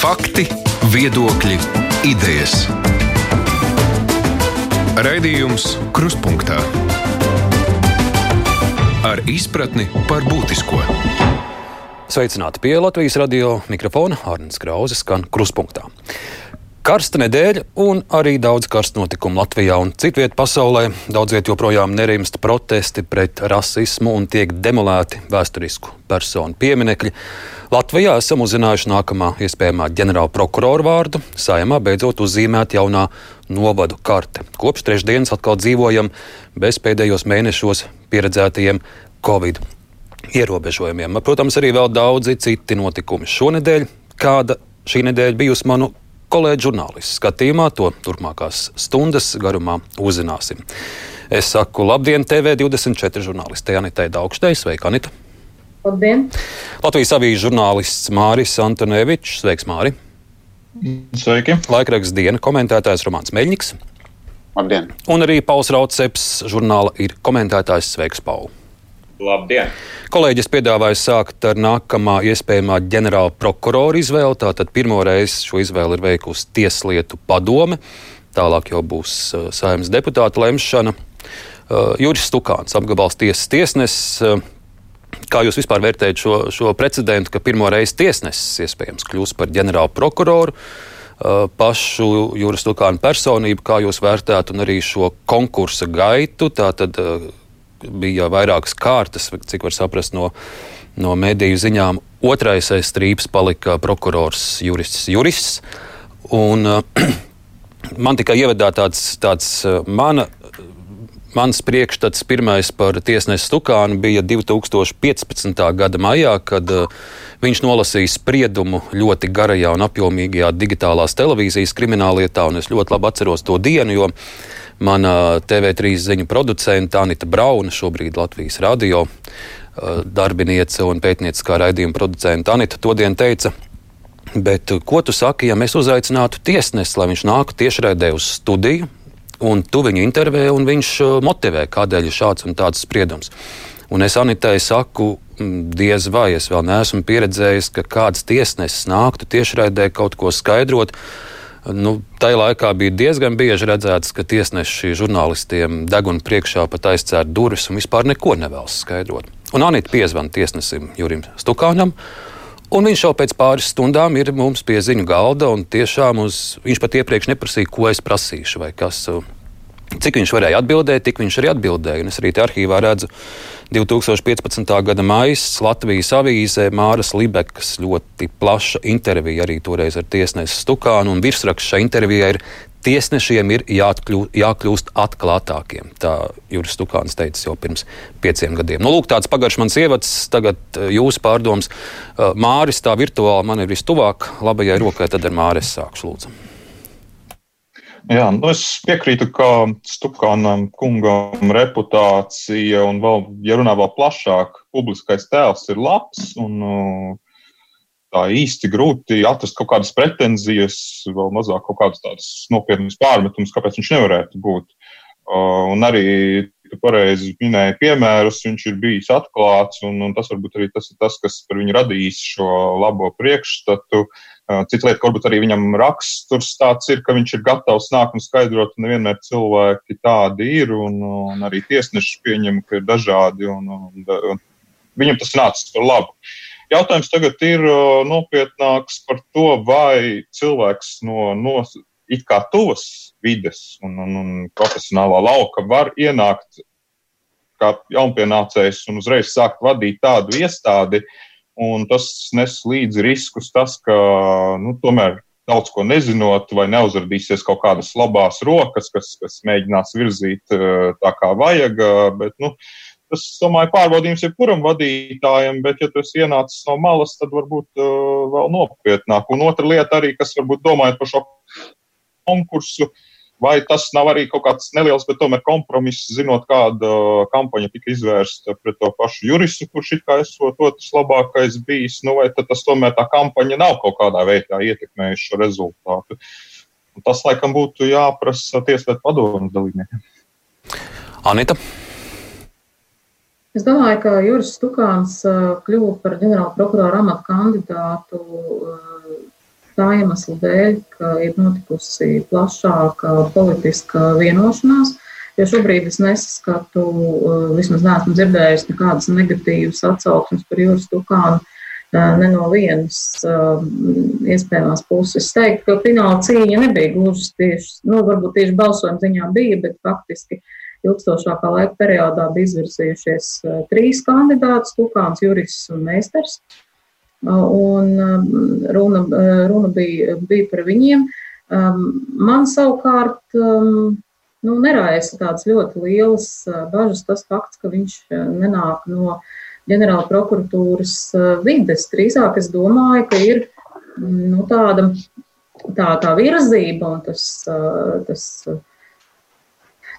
Fakti, viedokļi, idejas. Raidījums Kruspunkta ar izpratni par būtisko. Sveicināti pie Latvijas radio mikrofona Hārnas Krauzes, skan Kruspunkta. Karsta nedēļa un arī daudz karstu notikumu Latvijā un citvietā pasaulē. Daudz vietā joprojām nerimst protesti pret rasismu un tiek demolēti vēsturisku personu pieminekļi. Latvijā esam uzzinājuši nākamā iespējamā ģenerāla prokurora vārdu. Saimā beidzot uzzīmēta jaunā novadu karte. Kopš trešdienas atkal dzīvojam bez pēdējos mēnešos pieredzētajiem Covid ierobežojumiem. Protams, arī vēl daudzi citi notikumi šonadēļ. Kāda šī nedēļa bijusi manu kolēģi žurnālisti skatījumā. To turpmākās stundas garumā uzzināsim. Es saku labdien TV24 žurnālistei Anitai Daugštei. Sveika, Anita! Labdien! Latvijas avīzes žurnālists Māris Antonevičs. Sveiks, Māri! Sveiki! Laikraksts diena komentētājs Romāns Meļņiks. Labdien! Un arī Pauls Rauceps žurnāla ir komentētājs Sveiks, Pauli! Labdien! Kolēģis piedāvāja sākt ar nākamā iespējamā ģenerāla prokurora izvēli. Tātad pirmo reizi šo izvēli ir veikusi Tieslietu padome. Tālāk jau būs uh, saimnes deputāta lemšana. Uh, Juris Stukāns, apgabals tiesas tiesnesis. Uh, kā jūs vispār vērtējat šo, šo precedentu, ka pirmo reizi tiesnesis iespējams kļūs par ģenerālu prokuroru? pašu Jūras Lukāna personību, kā jūs vērtētu, un arī šo konkursa gaitu. Tātad bija vairākas kārtas, cik var saprast no, no mediju ziņām. Otrais strīps palika prokurors jurists. jurists un, uh, man tikai ievadā tāds, tāds uh, mana. Mans priekšstats pirmais par tiesnesi Stukānu bija 2015. gada maijā, kad uh, viņš nolasīja spriedumu ļoti garajā un apjomīgajā digitālās televīzijas krimināllietā. Es ļoti labi atceros to dienu, jo Mana TV3 ziņu producente Anita Brauna, šobrīd Latvijas radio uh, darbiniece un pētnieciskā raidījuma producente Anita Todien teica, bet uh, ko tu saki, ja mēs uzaicinātu tiesnesi, lai viņš nāktu tiešraidē uz studiju, un tu viņu intervē, un viņš uh, motivē, kādēļ ir šāds un tāds spriedums. Un es Anitai saku, diez vai es vēl neesmu pieredzējis, ka kāds tiesnesis nāktu tiešraidē kaut ko skaidrot. Nu, Tajā laikā bija diezgan bieži redzēts, ka tiesneši žurnālistiem deguna priekšā pat aizcērt durvis un vispār neko nevēlas skaidrot. Un Anita piezvanīja tiesnesim Jurim Stukānam. Un viņš jau pēc pāris stundām ir mums pie ziņu galda, un tiešām uz, viņš pat iepriekš neprasīja, ko es prasīšu, vai kas. Cik viņš varēja atbildēt, tik viņš arī atbildēja. Un es arī arhīvā redzu 2015. gada maijā Latvijas avīzē Māras Libekas ļoti plaša intervija arī toreiz ar tiesnesi Stukānu. Virsraksts šai intervijai ir tiesnešiem ir jāatkļūst, jākļūst atklātākiem. Tā Juris Stukāns teica jau pirms pieciem gadiem. Nu, lūk, tāds pagaršs mans ievads, tagad eh, jūsu pārdoms. Eh, Māris tā virtuāli man ir vistuvāk, labajai rokai, tad ar Māris sākšu lūdzu. Jā, nu es piekrītu, ka Stupkānam kungam reputācija un vēl, ja runā vēl plašāk, publiskais tēls ir labs un uh, tā īsti grūti atrast kaut kādas pretenzijas, vēl mazāk kaut kādas tādas nopietnas pārmetumus, kāpēc viņš nevarētu būt. Uh, un arī pareizi minēji piemērus, viņš ir bijis atklāts, un, un tas varbūt arī tas ir tas, kas par viņu radījis šo labo priekšstatu. Uh, Cita lieta, ka varbūt arī viņam raksturs tāds ir, ka viņš ir gatavs nākt un skaidrot, un nevienmēr cilvēki tādi ir, un, un arī tiesneši pieņem, ka ir dažādi, un, un, un viņam tas nācis par labu. Jautājums tagad ir nopietnāks par to, vai cilvēks no, no it kā tuvas vides un, un, un profesionālā lauka var ienākt kā jaunpienācējs un uzreiz sākt vadīt tādu iestādi, uh, un tas nes līdzi riskus, tas, ka nu, tomēr daudz ko nezinot, vai neuzrādīsies kaut kādas labās rokas, kas, kas mēģinās virzīt eh, tā kā vajag. Eh, bet, nu, tas, domāju, pārbaudījums ir kuram vadītājam, bet, ja esi ienācis no malas, tad varbūt uh, vēl nopietnāk. Un otra lieta arī, kas varbūt domājot par šo konkursu, uh, Vai tas nav arī kaut kāds neliels, bet tomēr kompromiss, zinot, kāda kampaņa tika izvērsta pret to pašu juristu, kurš it kā esot otrs labākais bijis, nu vai tas tomēr tā kampaņa nav kaut kādā veidā ietekmējusi šo rezultātu? Un tas, laikam, būtu jāprasa tieslietu padomu dalībniekiem. Anita. Es domāju, ka Juris Stukāns kļuva par ģenerāla prokurora amatu kandidātu tā iemesla dēļ, ka ir notikusi plašāka politiska vienošanās. Jo šobrīd es nesaskatu, vismaz neesmu dzirdējis nekādas negatīvas atsauksmes par Jūras Tukānu ne no vienas iespējamās puses. Es teiktu, ka fināla cīņa nebija gluži tieši, nu, varbūt tieši balsojuma ziņā bija, bet faktiski ilgstošākā laika periodā bija izvirzījušies trīs kandidātus - Tukāns, Juris un Meistars. Un runa, runa bija, bija par viņiem. Man savukārt nu, neraisa tādas ļoti lielas bažas tas fakts, ka viņš nenāk no uh, ģenerāla prokuratūras vides. Drīzāk es domāju, ka ir nu, tāda tā, tā virzība un tas, tas,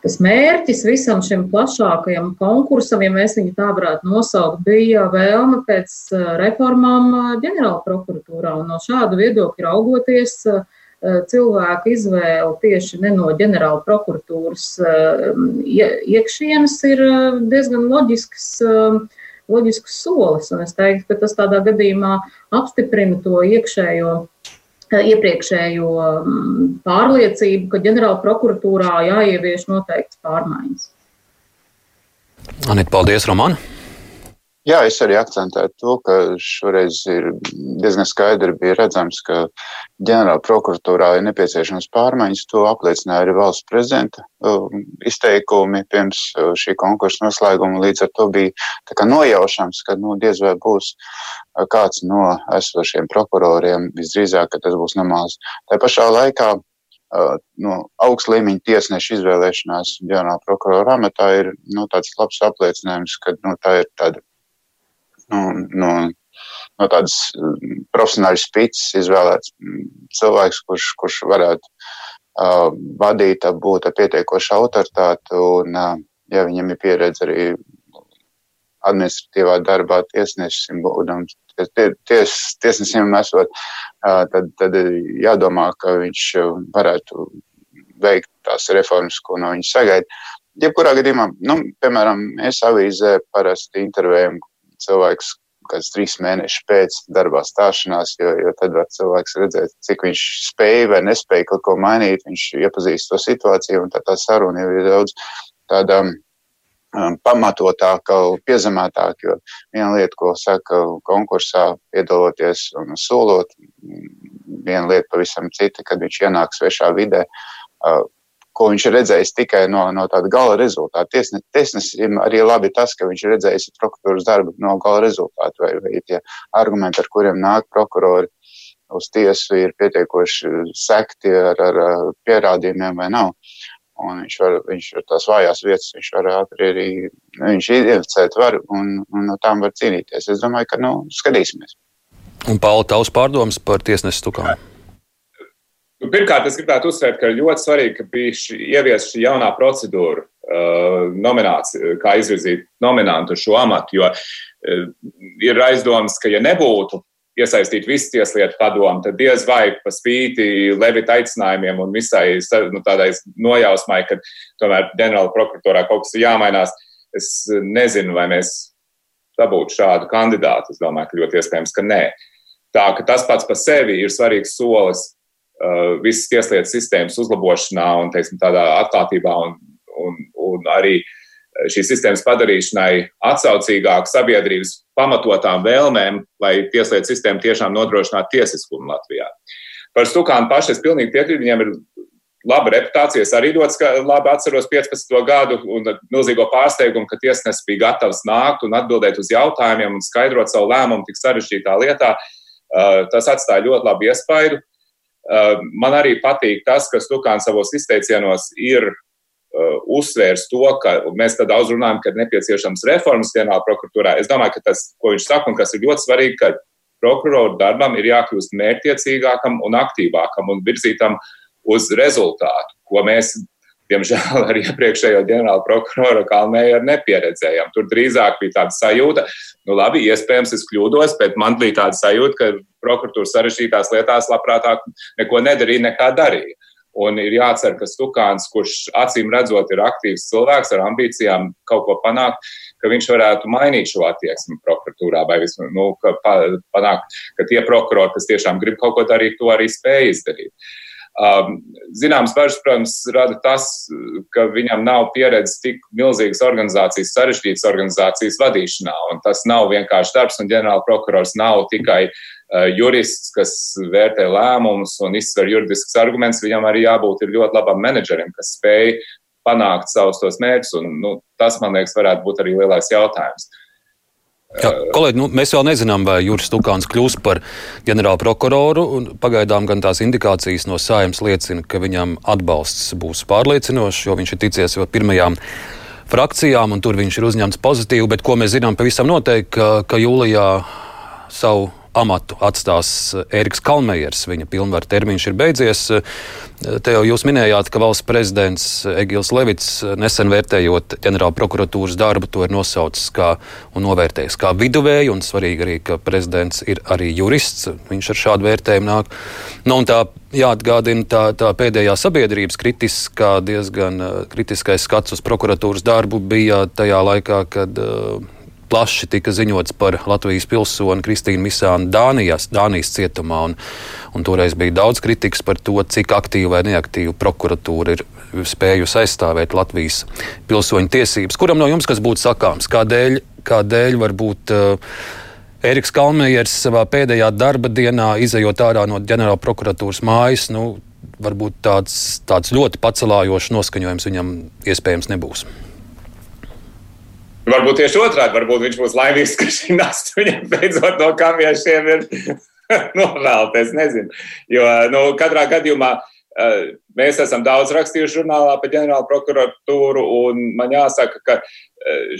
tas mērķis visam šim plašākajam konkursam, ja mēs viņu tā varētu nosaukt, bija vēlme pēc eh, reformām ģenerāla prokuratūrā. Un no šāda viedokļa raugoties, cilvēku izvēle tieši ne no ģenerāla prokuratūras iekšienes ir diezgan loģisks loģisks solis. Un es teiktu, ka tas tādā gadījumā apstiprina to iekšējo. Iepriekšējo mm, pārliecību, ka ģenerāla prokuratūrā jāievieš noteikts pārmaiņas. Anita, paldies, Roman! Jā, es arī akcentēju to, ka šoreiz ir diezgan skaidri bija redzams, ka ģenerāla prokuratūrā ir nepieciešams pārmaiņas. To apliecināja arī valsts prezidenta um, izteikumi pirms uh, šī konkursa noslēguma. Līdz ar to bija nojaušams, ka nu, diez vai būs uh, kāds no esošiem prokuroriem. Visdrīzāk, ka tas būs normāls. Tā pašā laikā uh, no augsta līmeņa tiesneša izvēlēšanās ģenerāla prokurora amatā ir nu, tāds labs apliecinājums, ka nu, tā ir tāda nu, no, no tādas mm, profesionāļas spīdus izvēlēts mm, cilvēks, kurš, kurš varētu uh, vadīt, būt ar pietiekošu autoritāti, un, uh, ja viņam ir pieredze arī administratīvā darbā tiesnesim, būdam, ties, tiesnesim esot, uh, tad, tad jādomā, ka viņš varētu veikt tās reformas, ko no viņa sagaida. Jebkurā gadījumā, nu, piemēram, mēs avīzē parasti intervējam cilvēks kāds trīs mēnešus pēc darbā stāšanās, jo, jo tad var cilvēks redzēt, cik viņš spēja vai nespēja kaut ko mainīt, viņš iepazīst to situāciju, un tā, tā saruna jau ir daudz tāda um, pamatotāka, piezemētāka, jo viena lieta, ko saka konkursā piedaloties un solot, viena lieta pavisam cita, kad viņš ienāk svešā vidē, uh, ko viņš ir redzējis tikai no, no tāda gala rezultāta. Tiesne, tiesnesim arī labi tas, ka viņš ir redzējis prokuratūras darbu no gala rezultātu, vai, vai tie argumenti, ar kuriem nāk prokurori uz tiesu, ir pietiekoši sekti ar, ar pierādījumiem vai nav. Un viņš var, viņš var tās vājās vietas, viņš var ātri arī, viņš identificēt var un, un no tām var cīnīties. Es domāju, ka, nu, skatīsimies. Un Paula, tavs pārdoms par tiesnesu tukām? Nu, pirmkārt, es gribētu uzsvērt, ka ļoti svarīgi, ka bija šī, ievies šī jaunā procedūra, uh, nominācija, kā izvirzīt nominantu šo amatu. Jo uh, ir aizdoms, ka, ja nebūtu iesaistīt visu tieslietu padomu, tad diez vai pa spīti Levita aicinājumiem un visai nu, tādai nojausmai, ka tomēr ģenerāla prokuratūrā kaut kas ir jāmainās. Es nezinu, vai mēs dabūtu šādu kandidātu. Es domāju, ka ļoti iespējams, ka nē. Tā ka tas pats par sevi ir svarīgs solis visas tieslietu sistēmas uzlabošanā un teiksim, tādā atklātībā un, un, un arī šīs sistēmas padarīšanai atsaucīgāk sabiedrības pamatotām vēlmēm, lai tieslietu sistēma tiešām nodrošinātu tiesiskumu Latvijā. Par Stukānu pašu es pilnīgi piekrītu, viņiem ir laba reputācija. Es arī ļoti labi atceros 15. gadu un milzīgo pārsteigumu, ka tiesnesis bija gatavs nākt un atbildēt uz jautājumiem un skaidrot savu lēmumu tik sarežģītā lietā. Uh, tas atstāja ļoti labu iespaidu. Uh, man arī patīk tas, ka Stukāns savos izteicienos ir uh, uzsvērs to, ka mēs tā daudz runājam, ka nepieciešams reformas ģenerāla prokuratūrā. Es domāju, ka tas, ko viņš saka, un kas ir ļoti svarīgi, ka prokuroru darbam ir jākļūst mērķtiecīgākam un aktīvākam un virzītam uz rezultātu, ko mēs diemžēl ar iepriekšējo ģenerāla prokuroru Kalnēju nepieredzējām. Tur drīzāk bija tāda sajūta, nu labi, iespējams, es kļūdos, bet man bija tāda sajūta, ka prokuratūra sarežģītās lietās labprātāk neko nedarīja, nekā darīja. Un ir jācer, ka Stukāns, kurš acīm redzot ir aktīvs cilvēks ar ambīcijām kaut ko panākt, ka viņš varētu mainīt šo attieksmi prokuratūrā vai vismaz nu, ka, panākt, ka tie prokurori, kas tiešām grib kaut ko darīt, to arī spēj izdarīt. Um, zināms, bažas, protams, rada tas, ka viņam nav pieredzes tik milzīgas organizācijas, sarežģītas organizācijas vadīšanā. Tas nav vienkārši darbs, un ģenerāla prokurors nav tikai uh, jurists, kas vērtē lēmumus un izsver juridiskus argumentus. Viņam arī jābūt ļoti labam menedžerim, kas spēj panākt savus tos mērķus. Un, nu, tas, man liekas, varētu būt arī lielais jautājums. Jā, kolēģi, nu, mēs vēl nezinām, vai Juris Tukāns kļūs par ģenerālu prokuroru. Pagaidām gan tās indikācijas no saimnes liecina, ka viņam atbalsts būs pārliecinošs, jo viņš ir ticies jau pirmajām frakcijām, un tur viņš ir uzņemts pozitīvi. Bet ko mēs zinām pavisam noteikti, ka, ka jūlijā savu amatu atstās Ēriks Kalmejers. Viņa pilnvaru termiņš ir beidzies. Te jau jūs minējāt, ka valsts prezidents Egils Levits nesen vērtējot ģenerāla prokuratūras darbu, to ir nosaucis kā un novērtējis kā viduvēju, un svarīgi arī, ka prezidents ir arī jurists. Viņš ar šādu vērtējumu nāk. Nu, tā jāatgādina tā, tā pēdējā sabiedrības kritiskā, diezgan kritiskais skats uz prokuratūras darbu bija tajā laikā, kad uh, plaši tika ziņots par Latvijas pilsoni Kristīnu Misānu Dānijas, Dānijas cietumā. Un, un toreiz bija daudz kritikas par to, cik aktīva vai neaktīva prokuratūra ir spējusi aizstāvēt Latvijas pilsoņu tiesības. Kuram no jums kas būtu sakāms? Kādēļ, kādēļ varbūt uh, Eriks Kalmējers savā pēdējā darba dienā, izējot ārā no ģenerāla prokuratūras mājas, nu, varbūt tāds, tāds ļoti pacelājošs noskaņojums viņam iespējams nebūs. Varbūt tieši otrādi, varbūt viņš būs laimīgs, ka šī nasta viņam beidzot no kamiešiem ir novēlta. Es nezinu. Jo nu, katrā gadījumā mēs esam daudz rakstījuši žurnālā par ģenerālu prokuratūru, un man jāsaka, ka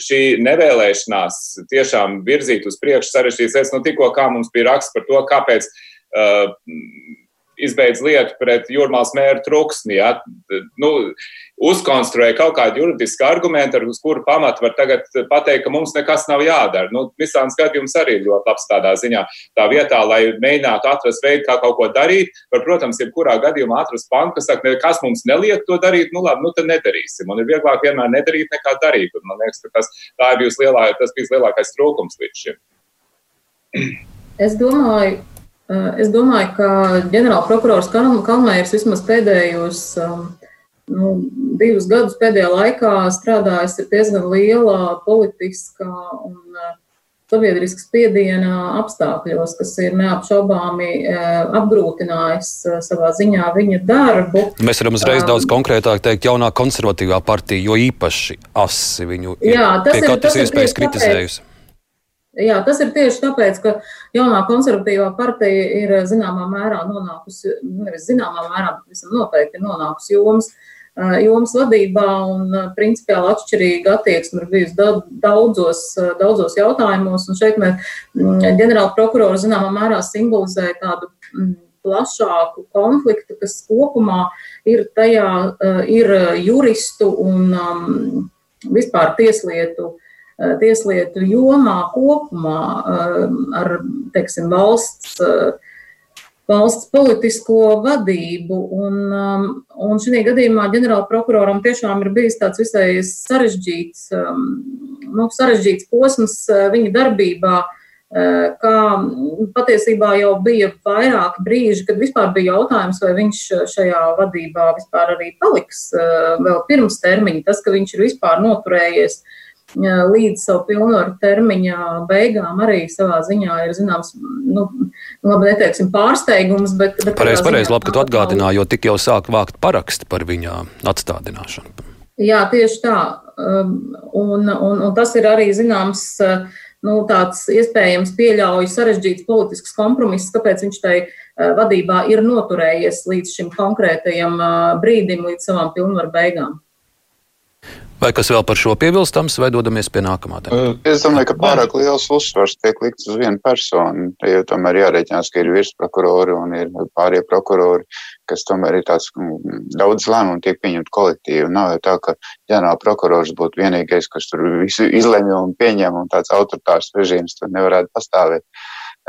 šī nevēlēšanās tiešām virzīt uz priekšu sarežģītas lietas, nu tikko kā mums bija raksts par to, kāpēc uh, izbeidz lietu pret jūrmālas mēru truksni. Ja? Nu, uzkonstruēja kaut kādu juridisku argumentu, uz kuru pamatu var tagad pateikt, ka mums nekas nav jādara. Nu, Visāns gadījums arī ir ļoti labs tādā ziņā. Tā vietā, lai mēģinātu atrast veidu, kā kaut ko darīt, var, protams, jebkurā gadījumā atrast pantu, kas saka, kas mums neliek to darīt, nu labi, nu tad nedarīsim. Un ir vieglāk vienmēr nedarīt nekā darīt. Un man liekas, ka tas, lielā, tas bijis lielākais trūkums līdz šim. Es domāju, Es domāju, ka ģenerālprokurors Kalmērs vismaz pēdējos nu, divus gadus pēdējā laikā strādājis ar diezgan liela politiskā un sabiedriska spiediena apstākļos, kas ir neapšaubāmi apgrūtinājis savā ziņā viņa darbu. Mēs varam uzreiz daudz konkrētāk teikt, jaunā konservatīvā partija, jo īpaši asi viņu jā, ir pie katras iespējas kritizējusi. Tāpēc, Jā, tas ir tieši tāpēc, ka jaunā konservatīvā partija ir zināmā mērā nonākusi, nevis zināmā mērā, bet visam noteikti nonākusi jomas, jomas vadībā un principiāli atšķirīga attieksme ir bijusi daudzos, daudzos jautājumos. Un šeit mēs ģenerāla prokurora zināmā mērā simbolizē tādu plašāku konfliktu, kas kopumā ir tajā, ir juristu un um, vispār tieslietu Eh, tieslietu jomā kopumā eh, ar teiksim, valsts, eh, valsts politisko vadību. Un, un šī gadījumā ģenerāla prokuroram tiešām ir bijis tāds visai sarežģīts, nu, sarežģīts posms viņa darbībā. Kā patiesībā jau bija vairāki brīži, kad vispār bija jautājums, vai viņš šajā vadībā vispār arī paliks vēl pirms termiņa. Tas, ka viņš ir vispār noturējies uh, līdz savu pilnvaru termiņa beigām arī savā ziņā ir zināms, nu, labi, neteiksim pārsteigums, bet. bet pareizi, pareizi, labi, ka tu atgādināji, jo tik jau sāk vākt paraksti par viņa atstādināšanu. Jā, tieši tā. Um, un, un, un tas ir arī zināms, nu, tāds iespējams pieļauj sarežģīts politisks kompromiss, kāpēc viņš tai uh, vadībā ir noturējies līdz šim konkrētajam uh, brīdim, līdz savām pilnvaru beigām. Vai kas vēl par šo piebilstams, vai dodamies pie nākamā tēma? Es domāju, ka pārāk liels uzsvars tiek likts uz vienu personu. Jau tomēr jārēķinās, ka ir virsprokurori un ir pārējie prokurori, kas tomēr ir tāds mm, daudz lēmumu tiek pieņemt kolektīvi. Nav jau tā, ka ģenerāla prokurors būtu vienīgais, kas tur visu izlemj un pieņem un tāds autoritārs režīms tur nevarētu pastāvēt.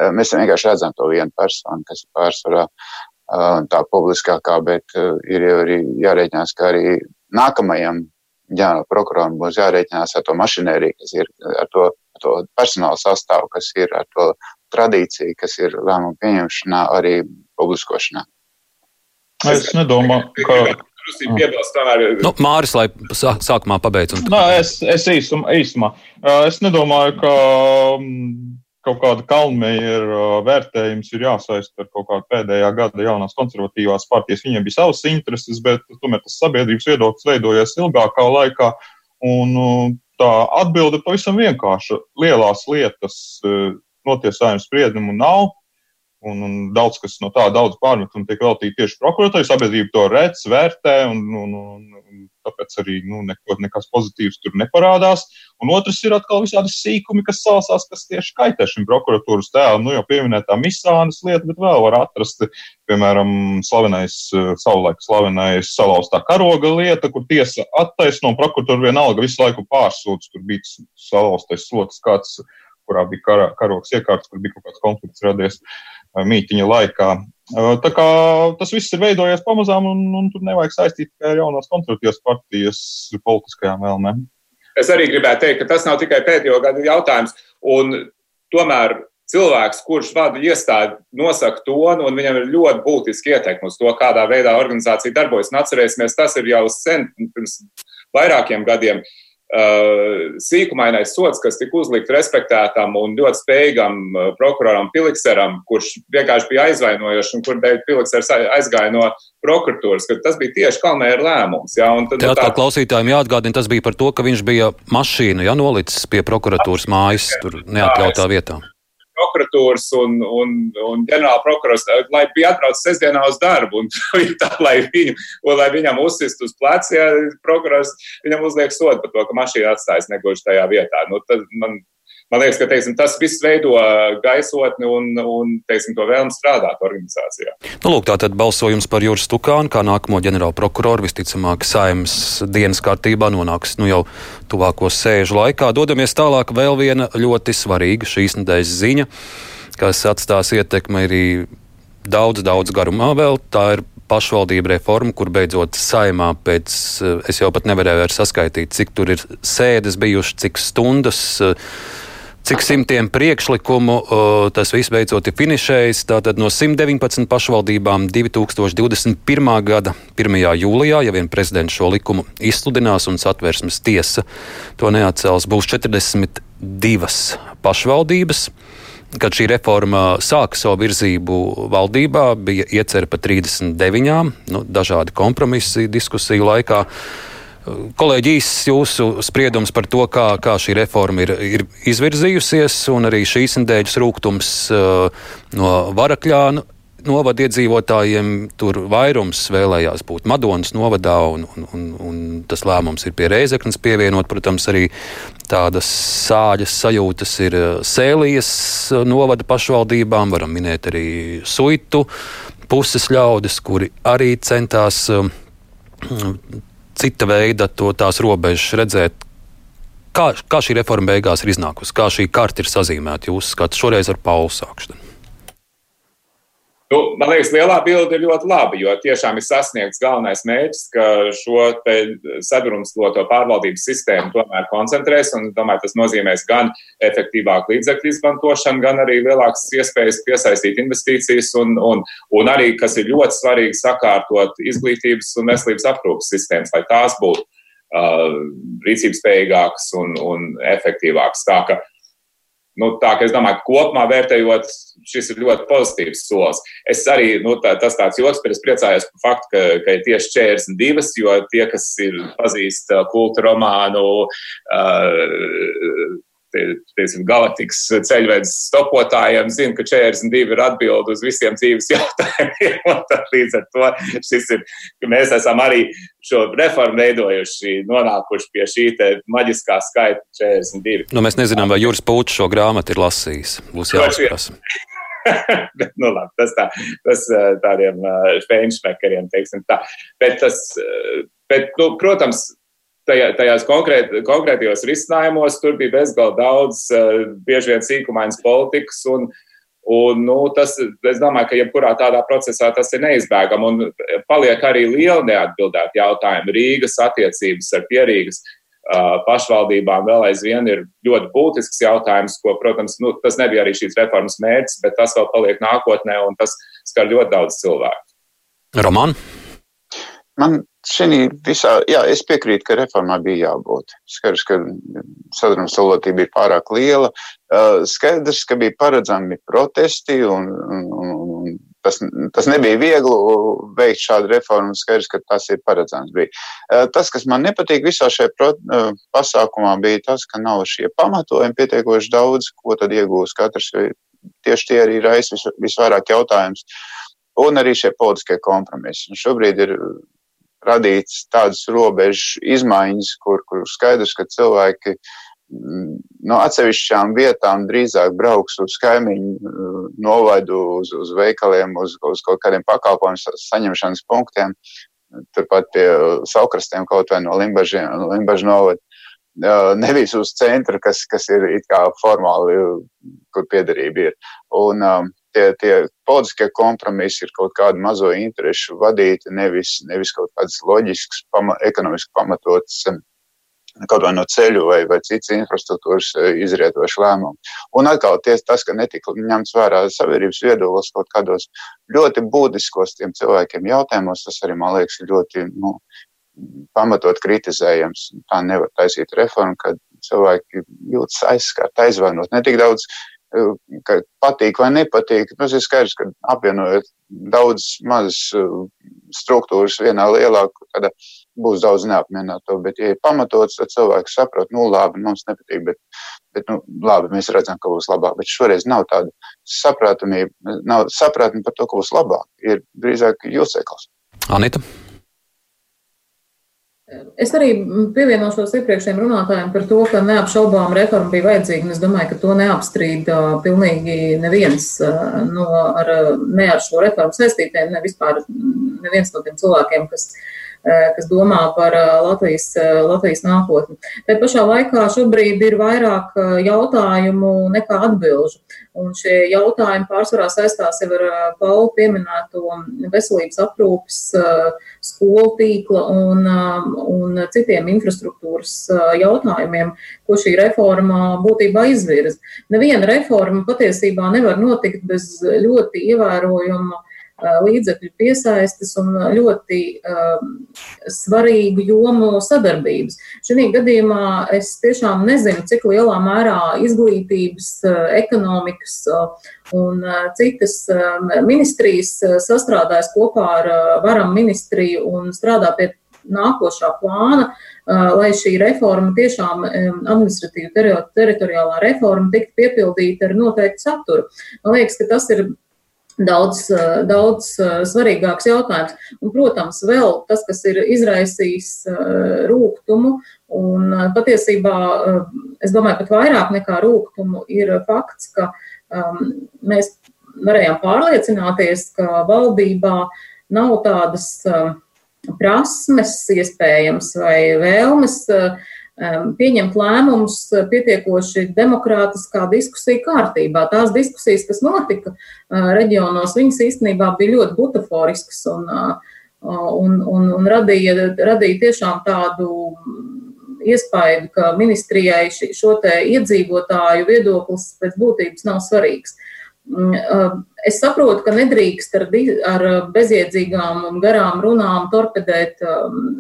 Eh, mēs vienkārši redzam to vienu personu, kas ir pārsvarā eh, tā publiskākā, bet eh, ir jau arī jārēķinās, ka arī nākamajam ģenerāla prokuroram būs jārēķinās ar to mašinēriju, kas ir, ar to, ar to personāla sastāvu, kas ir, ar to tradīciju, kas ir lēmumu pieņemšanā, arī publiskošanā. Es nedomāju, ka. Nu, Māris, lai sākumā pabeigtu. Un... Nā, es, es īsumā, īsumā. Es nedomāju, ka kaut kāda kalnmeira vērtējums ir jāsaista ar kaut kādu pēdējā gada jaunās konservatīvās partijas. Viņiem bija savas intereses, bet tomēr tas sabiedrības viedoklis veidojies ilgākā laikā. Un tā atbilde pavisam vienkārša. Lielās lietas notiesājuma spriedumu nav. Un, un daudz kas no tā, daudz pārmetumu tiek veltīti tieši prokuratūrai. Sabiedrība to redz, vērtē, un, un, un, un tāpēc arī nu, neko, nekas pozitīvs tur neparādās. Un otrs ir atkal visādi sīkumi, kas salsās, kas tieši kaitē šim prokuratūras tēlam. Nu, jau pieminētā misānas lieta, bet vēl var atrast, piemēram, slavenais, savulaik slavenais salauztā karoga lieta, kur tiesa attaisno prokuratūru vienalga visu laiku pārsūdz, tur bija salauztais sloks kāds kurā bija kar, karoks iekārts, kur bija kaut kāds konflikts radies mītiņa laikā. Tā kā tas viss ir veidojies pamazām, un, un tur nevajag saistīt tikai ar jaunās konservatīvas partijas politiskajām vēlmēm. Es arī gribētu teikt, ka tas nav tikai pēdējo gadu jautājums. Tomēr cilvēks, kurš vada iestādi, nosaka tonu, un viņam ir ļoti būtiski ietekmi uz to, kādā veidā organizācija darbojas. Un atcerēsimies, tas ir jau sen, pirms vairākiem gadiem. Uh, sīkumainais sots, kas tika uzlikt respektētam un ļoti spējīgam uh, prokuroram Pilikseram, kurš vienkārši bija aizvainojošs un kur dēļ Piliksers aizgāja no prokuratūras, ka tas bija tieši Kalmēra lēmums. Ja, tad, nu, tā klausītājiem jāatgādina, tas bija par to, ka viņš bija mašīnu ja, nolicis pie prokuratūras mājas, tur neatļautā vietā prokuratūras un, un, un ģenerāla prokurors, lai bija atbraucis sestdienā uz darbu, un tā, lai, viņu, un, lai viņam uzsist uz pleca, ja prokurors viņam uzliek sodu par to, ka mašīna atstājas negluži tajā vietā. Nu, tad man man liekas, ka teiksim, tas viss veido gaisotni un, un teiksim, to vēlmu strādāt organizācijā. Nu, lūk, tā tad balsojums par Juris Tukānu kā nākamo ģenerāla prokuroru visticamāk saimnes dienas kārtībā nonāks nu, jau tuvāko sēžu laikā. Dodamies tālāk vēl viena ļoti svarīga šīs nedēļas ziņa, kas atstās ietekmi arī daudz, daudz garumā vēl. Tā ir pašvaldību reforma, kur beidzot saimā pēc, es jau pat nevarēju saskaitīt, cik tur ir sēdes bijušas, cik stundas cik simtiem priekšlikumu tas viss beidzot ir finišējis. Tātad no 119 pašvaldībām 2021. gada 1. jūlijā, ja vien prezidents šo likumu izsludinās un satversmes tiesa to neatcels, būs 42 pašvaldības. Kad šī reforma sāka savu virzību valdībā, bija iecerta pa 39, nu, dažādi kompromisi diskusiju laikā. Uh, Kolēģi, īsts jūsu spriedums par to, kā, kā šī reforma ir, ir izvirzījusies, un arī šīs nedēļas rūkums uh, no Varakļāna novada iedzīvotājiem. Tur vairums vēlējās būt Madonas novadā, un, un, un, un tas lēmums ir pie Reizeknas pievienot. Protams, arī tādas sāļas sajūtas ir uh, Sēlijas uh, novada pašvaldībām, varam minēt arī Suitu puses ļaudis, kuri arī centās cita veida to, tās robežas redzēt. Kā, kā šī reforma beigās ir iznākusi, kā šī karta ir sazīmēta jūsu skatījumā, šoreiz ar Paulu sākšanu? Nu, man liekas, lielā bilde ir ļoti laba, jo tiešām ir sasniegts galvenais mērķis, ka šo sadrumstaloto pārvaldības sistēmu tomēr koncentrēs. Un, domāju, tas nozīmēs gan efektīvāku līdzekļu izmantošanu, gan arī lielākas iespējas piesaistīt investīcijas, un, un, un arī, kas ir ļoti svarīgi, sakārtot izglītības un veselības aprūpas sistēmas, lai tās būtu uh, rīcības spējīgākas un, un efektīvākas. Tā, ka, Nu, tā kā es domāju, ka kopumā vērtējot, šis ir ļoti pozitīvs solis. Es arī, nu, tā, tas tāds joks, bet es priecājos par faktu, ka, ka ir tieši 42, jo tie, kas ir pazīst kultu romānu, uh, teiksim, galaktikas ceļvedes stopotājiem zina, ka 42 ir atbilde uz visiem dzīves jautājumiem. Līdz ar to šis ir, ka mēs esam arī šo reformu veidojuši, nonākuši pie šī maģiskā skaita 42. Nu, mēs nezinām, vai Juris Pūčs šo grāmatu ir lasījis. Būs jāapsprasa. Bet, nu, labi, tas tā, tas tādiem feinšmekeriem, teiksim tā. Bet tas, bet, nu, protams, tajā, tajās konkrēt, konkrētajos risinājumos tur bija bezgalīgi daudz, uh, bieži vien sīkumainas politikas. Un, Un, nu, tas, es domāju, ka jebkurā tādā procesā tas ir neizbēgami. Un paliek arī liela neatbildēta jautājuma. Rīgas attiecības ar pierīgas pašvaldībām vēl aizvien ir ļoti būtisks jautājums, ko, protams, nu, tas nebija arī šīs reformas mērķis, bet tas vēl paliek nākotnē un tas skar ļoti daudz cilvēku. Roman? Man šī visā, jā, es piekrītu, ka reformā bija jābūt. Skaidrs, ka sadrumstalotība ir pārāk liela. Skaidrs, ka bija paredzami protesti un, un, un tas, tas nebija viegli veikt šādu reformu. Skaidrs, ka tas ir paredzams. Bija. Tas, kas man nepatīk visā šajā pro, pasākumā, bija tas, ka nav šie pamatojumi pietiekoši daudz, ko tad iegūs katrs. Tieši tie arī raisa vis, visvairāk jautājums. Un arī šie politiskie kompromisi. Un šobrīd ir radīts tādas robežu izmaiņas, kur, kur skaidrs, ka cilvēki mm, no atsevišķām vietām drīzāk brauks uz kaimiņu mm, novadu, uz, uz veikaliem, uz, uz kaut kādiem pakalpojumu saņemšanas punktiem, turpat pie saukrastiem kaut vai no Limbažu novada. Nevis uz centru, kas, kas ir formāli, kur piederība ir. Un, um, tie, tie politiskie kompromisi ir kaut kādu mazo interesu vadīti, nevis, nevis kaut kāds loģisks, pama, ekonomiski pamatots kaut vai no ceļu vai, vai citas infrastruktūras uh, izrietoši lēmumi. Un atkal ties, tas, ka netika ņemts vērā sabiedrības viedoklis kaut kādos ļoti būtiskos tiem cilvēkiem jautājumos, tas arī, man liekas, ir ļoti nu, pamatot kritizējams. Tā nevar taisīt reformu, kad cilvēki jūtas aizskārti, aizvainot. Ne tik daudz patīk vai nepatīk. Nu, tas ir skaidrs, ka apvienojot daudz mazas uh, struktūras vienā lielā, tad būs daudz neapmierināto. Bet, ja ir pamatots, tad cilvēks saprot, nu, labi, mums nepatīk, bet, bet nu, labi, mēs redzam, ka būs labāk. Bet šoreiz nav tāda saprātamība, nav saprātni par to, ka būs labāk. Ir drīzāk jūseklis. Anita. Es arī pievienošos iepriekšējiem runātājiem par to, ka neapšaubām reforma bija vajadzīga. Es domāju, ka to neapstrīd pilnīgi neviens no ar, ne ar šo reformu saistītiem, ne vispār neviens no tiem cilvēkiem, kas kas domā par eh, Latvijas, eh, Latvijas nākotni. Tā pašā laikā šobrīd ir vairāk jautājumu nekā atbilžu. Un šie jautājumi pārsvarā saistās jau ar Paulu pieminēto veselības aprūpas, skolu tīkla un, un citiem infrastruktūras jautājumiem, ko šī reforma būtībā izvirza. Neviena reforma patiesībā nevar notikt bez ļoti ievērojama līdzekļu piesaistes un ļoti svarīgu jomu sadarbības. Šī gadījumā es tiešām nezinu, cik lielā mērā izglītības, ekonomikas un citas ministrijas sastrādājas kopā ar varam ministriju un strādā pie nākošā plāna, lai šī reforma tiešām administratīva teritoriālā reforma tiktu piepildīta ar noteiktu saturu. Man liekas, ka tas ir daudz, eh, daudz eh, svarīgāks jautājums. Un, protams, vēl tas, kas ir izraisījis eh, rūkumu, un patiesībā es domāju, pat vairāk nekā rūkumu, ir fakts, ka um, mēs varējām pārliecināties, ka valdībā nav tādas prasmes, iespējams, vai vēlmes uh, pieņemt lēmumus pietiekoši demokrātiskā diskusija kārtībā. Tās diskusijas, kas notika reģionos, viņas īstenībā bija ļoti butaforiskas un, un, un, un radīja, radīja tiešām tādu iespēju, ka ministrijai šo te iedzīvotāju viedoklis pēc būtības nav svarīgs. Es saprotu, ka nedrīkst ar, ar bezjēdzīgām un garām runām torpedēt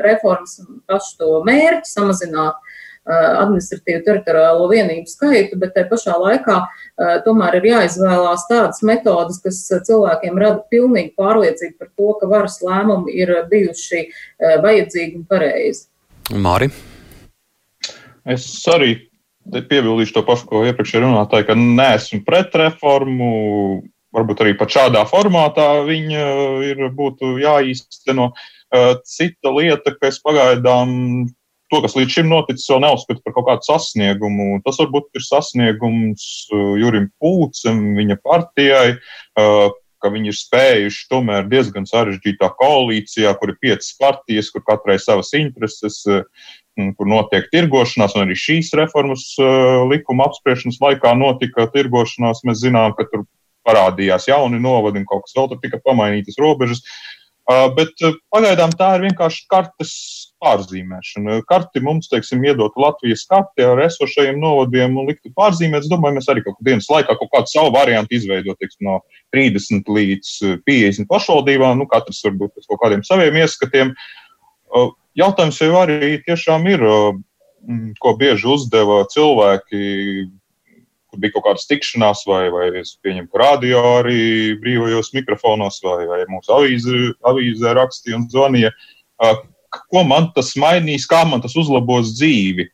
reformas pašu to mērķi, samazināt administratīvu teritoriālo vienību skaitu, bet te pašā laikā tomēr ir jāizvēlās tādas metodas, kas cilvēkiem rada pilnīgu pārliecību par to, ka varas lēmumi ir bijuši vajadzīgi un pareizi. Māri? Es arī piebildīšu to pašu, ko iepriekšēji runātāji, ka neesmu pret reformu. Varbūt arī pat šādā formātā viņa ir būtu jāīsteno. Cita lieta, ka es pagaidām to, kas līdz šim noticis, vēl neuzskatu par kaut kādu sasniegumu. Tas varbūt ir sasniegums uh, Jurim Pūcam, viņa partijai, ka viņi ir spējuši tomēr diezgan sarežģītā koalīcijā, kur ir piecas partijas, kur katrai savas intereses, kur notiek tirgošanās, un arī šīs reformas likuma apspriešanas laikā notika tirgošanās. Mēs zinām, ka tur parādījās jauni novadi un kaut kas vēl tur tika pamainītas robežas. Bet pagaidām tā ir vienkārši kartes pārzīmēšana. Karti mums, teiksim, iedot Latvijas karti ar esošajiem novadiem un liktu pārzīmēt. Es domāju, mēs arī kaut kādā dienas laikā kaut kādu savu variantu izveidot, teiksim, no 30 līdz 50 pašvaldībām, nu, katrs varbūt pēc kaut kādiem saviem ieskatiem. Jautājums jau arī tiešām ir, ko bieži uzdeva cilvēki, kur bija kaut kādas tikšanās, vai, vai es pieņemu, ka radio arī brīvajos mikrofonos, vai, vai mūsu avīze, avīzē rakstīja un zvanīja ko man tas mainīs, kā man tas uzlabos dzīvi.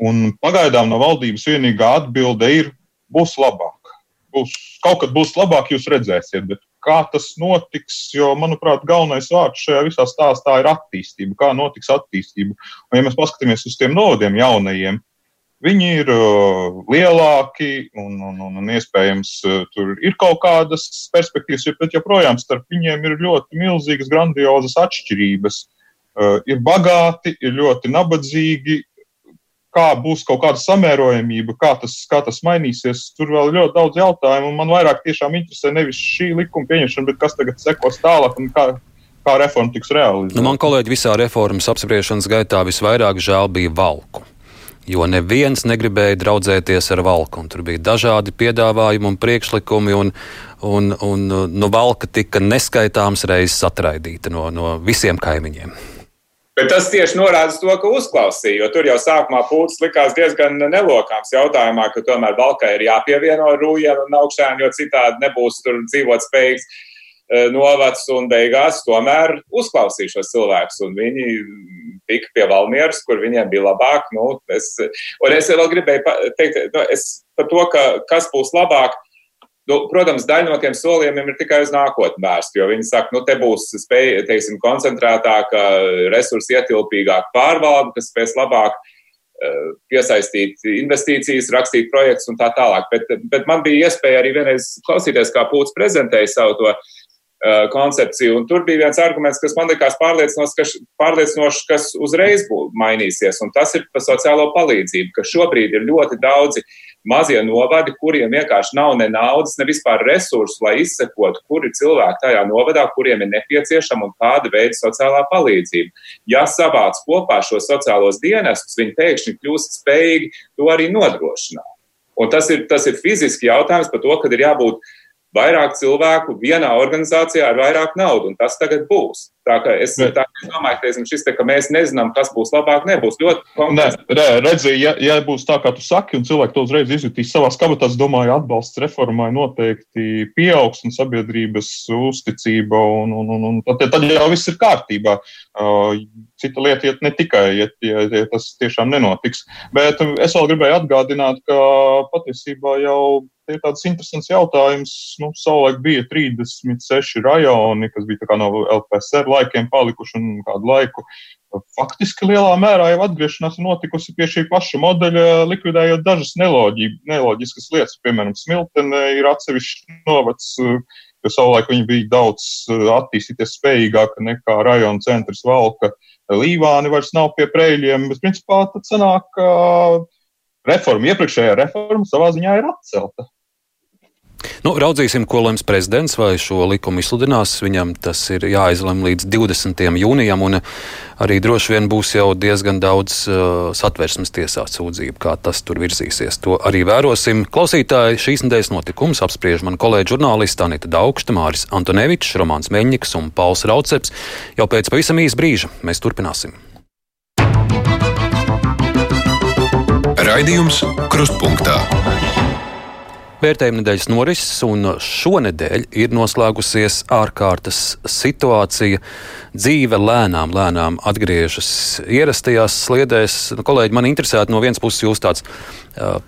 Un pagaidām no valdības vienīgā atbilde ir, būs labāk. Būs, kaut kad būs labāk, jūs redzēsiet, bet kā tas notiks, jo, manuprāt, galvenais vārds šajā visā stāstā ir attīstība. Kā notiks attīstība? Un, ja mēs paskatāmies uz tiem novadiem jaunajiem, viņi ir uh, lielāki un, un, un, un iespējams uh, tur ir kaut kādas perspektīvas, bet joprojām starp viņiem ir ļoti milzīgas, grandiozas atšķirības. Uh, ir bagāti, ir ļoti nabadzīgi. Kā būs kaut kāda samērojamība, kā tas, kā tas mainīsies, tur vēl ir ļoti daudz jautājumu. Man vairāk tiešām interesē nevis šī likuma pieņemšana, bet kas tagad sekos tālāk un kā, kā reforma tiks realizēta. Nu, man kolēģi visā reformas apspriešanas gaitā visvairāk žēl bija valku jo neviens negribēja draudzēties ar valku. Tur bija dažādi piedāvājumi un priekšlikumi, un, un, un nu, valka tika neskaitāms reizes atraidīta no, no visiem kaimiņiem. Bet tas tieši norāda to, ka uzklausīja, jo tur jau sākumā pūlis likās diezgan nelokāms jautājumā, ka tomēr Balkai ir jāpievieno rūjiem un augšām, jo citādi nebūs tur dzīvot spējīgs e, novads un beigās tomēr uzklausīja šos cilvēkus. Un viņi tika pie Valmieras, kur viņiem bija labāk. Nu, es, un es vēl gribēju teikt, nu, es par to, ka kas būs labāk Nu, protams, daļa no tiem solījumiem ir tikai uz nākotnē vērsta, jo viņi saka, nu, te būs spēja, teiksim, koncentrētāka, resursu ietilpīgāka pārvalde, kas spēs labāk uh, piesaistīt investīcijas, rakstīt projektus un tā tālāk. Bet, bet man bija iespēja arī vienreiz klausīties, kā Pūts prezentēja savu to uh, koncepciju, un tur bija viens arguments, kas man likās pārliecinošs, kas, pārliecinošs, kas uzreiz mainīsies, un tas ir par sociālo palīdzību, ka šobrīd ir ļoti daudzi uh, mazie novadi, kuriem vienkārši nav ne naudas, ne vispār resursu, lai izsekotu, kuri cilvēki tajā novadā, kuriem ir nepieciešama un kāda veida sociālā palīdzība. Ja savāc kopā šos sociālos dienestus, viņi pēkšņi kļūst spējīgi to arī nodrošināt. Un tas ir, tas ir fiziski jautājums par to, ka ir jābūt vairāk cilvēku vienā organizācijā ar vairāk naudas, un tas tagad būs. Tā kā es, tā, es domāju, ka šis te, ka mēs nezinām, kas būs labāk, nebūs ļoti konkrēts. Nē, redzi, ja, ja būs tā, kā tu saki, un cilvēki to uzreiz izjutīs savā kabatā, es domāju, atbalsts reformai noteikti pieaugs un sabiedrības uzticība, un, un, un, un tad, tad jau viss ir kārtībā. Cita lieta iet ne tikai, ja, ja, ja tas tiešām nenotiks. Bet es vēl gribēju atgādināt, ka patiesībā jau ir tāds interesants jautājums. Nu, savulaik bija 36 rajoni, kas bija no LPSR laikiem palikuši un kādu laiku. Faktiski lielā mērā jau atgriešanās ir notikusi pie šī paša modeļa, likvidējot dažas neloģi, neloģiskas lietas. Piemēram, Smiltene ir atsevišķs novads, jo savulaik viņi bija daudz attīstīties spējīgāka nekā rajona centrs Valka. Līvāni vairs nav pie prēļiem, bet principā tad sanāk, ka reforma, iepriekšējā reforma savā ziņā ir atcelta. Nu, raudzīsim, ko lems prezidents vai šo likumu izsludinās. Viņam tas ir jāizlem līdz 20. jūnijam, un arī droši vien būs jau diezgan daudz uh, satversmes tiesā sūdzību, kā tas tur virzīsies. To arī vērosim. Klausītāji šīs nedēļas notikums apspriež man kolēģi žurnālisti Anita Daugšta, Māris Antonevičs, Romāns Meņņiks un Pauls Rauceps. Jau pēc pavisam īsa brīža mēs turpināsim. Raidījums Krustpunktā. Vērtējuma nedēļas norises, un šonadēļ ir noslēgusies ārkārtas situācija. Dzīve lēnām, lēnām atgriežas ierastajās sliedēs. Nu, kolēģi, man interesētu no vienas puses jūs tāds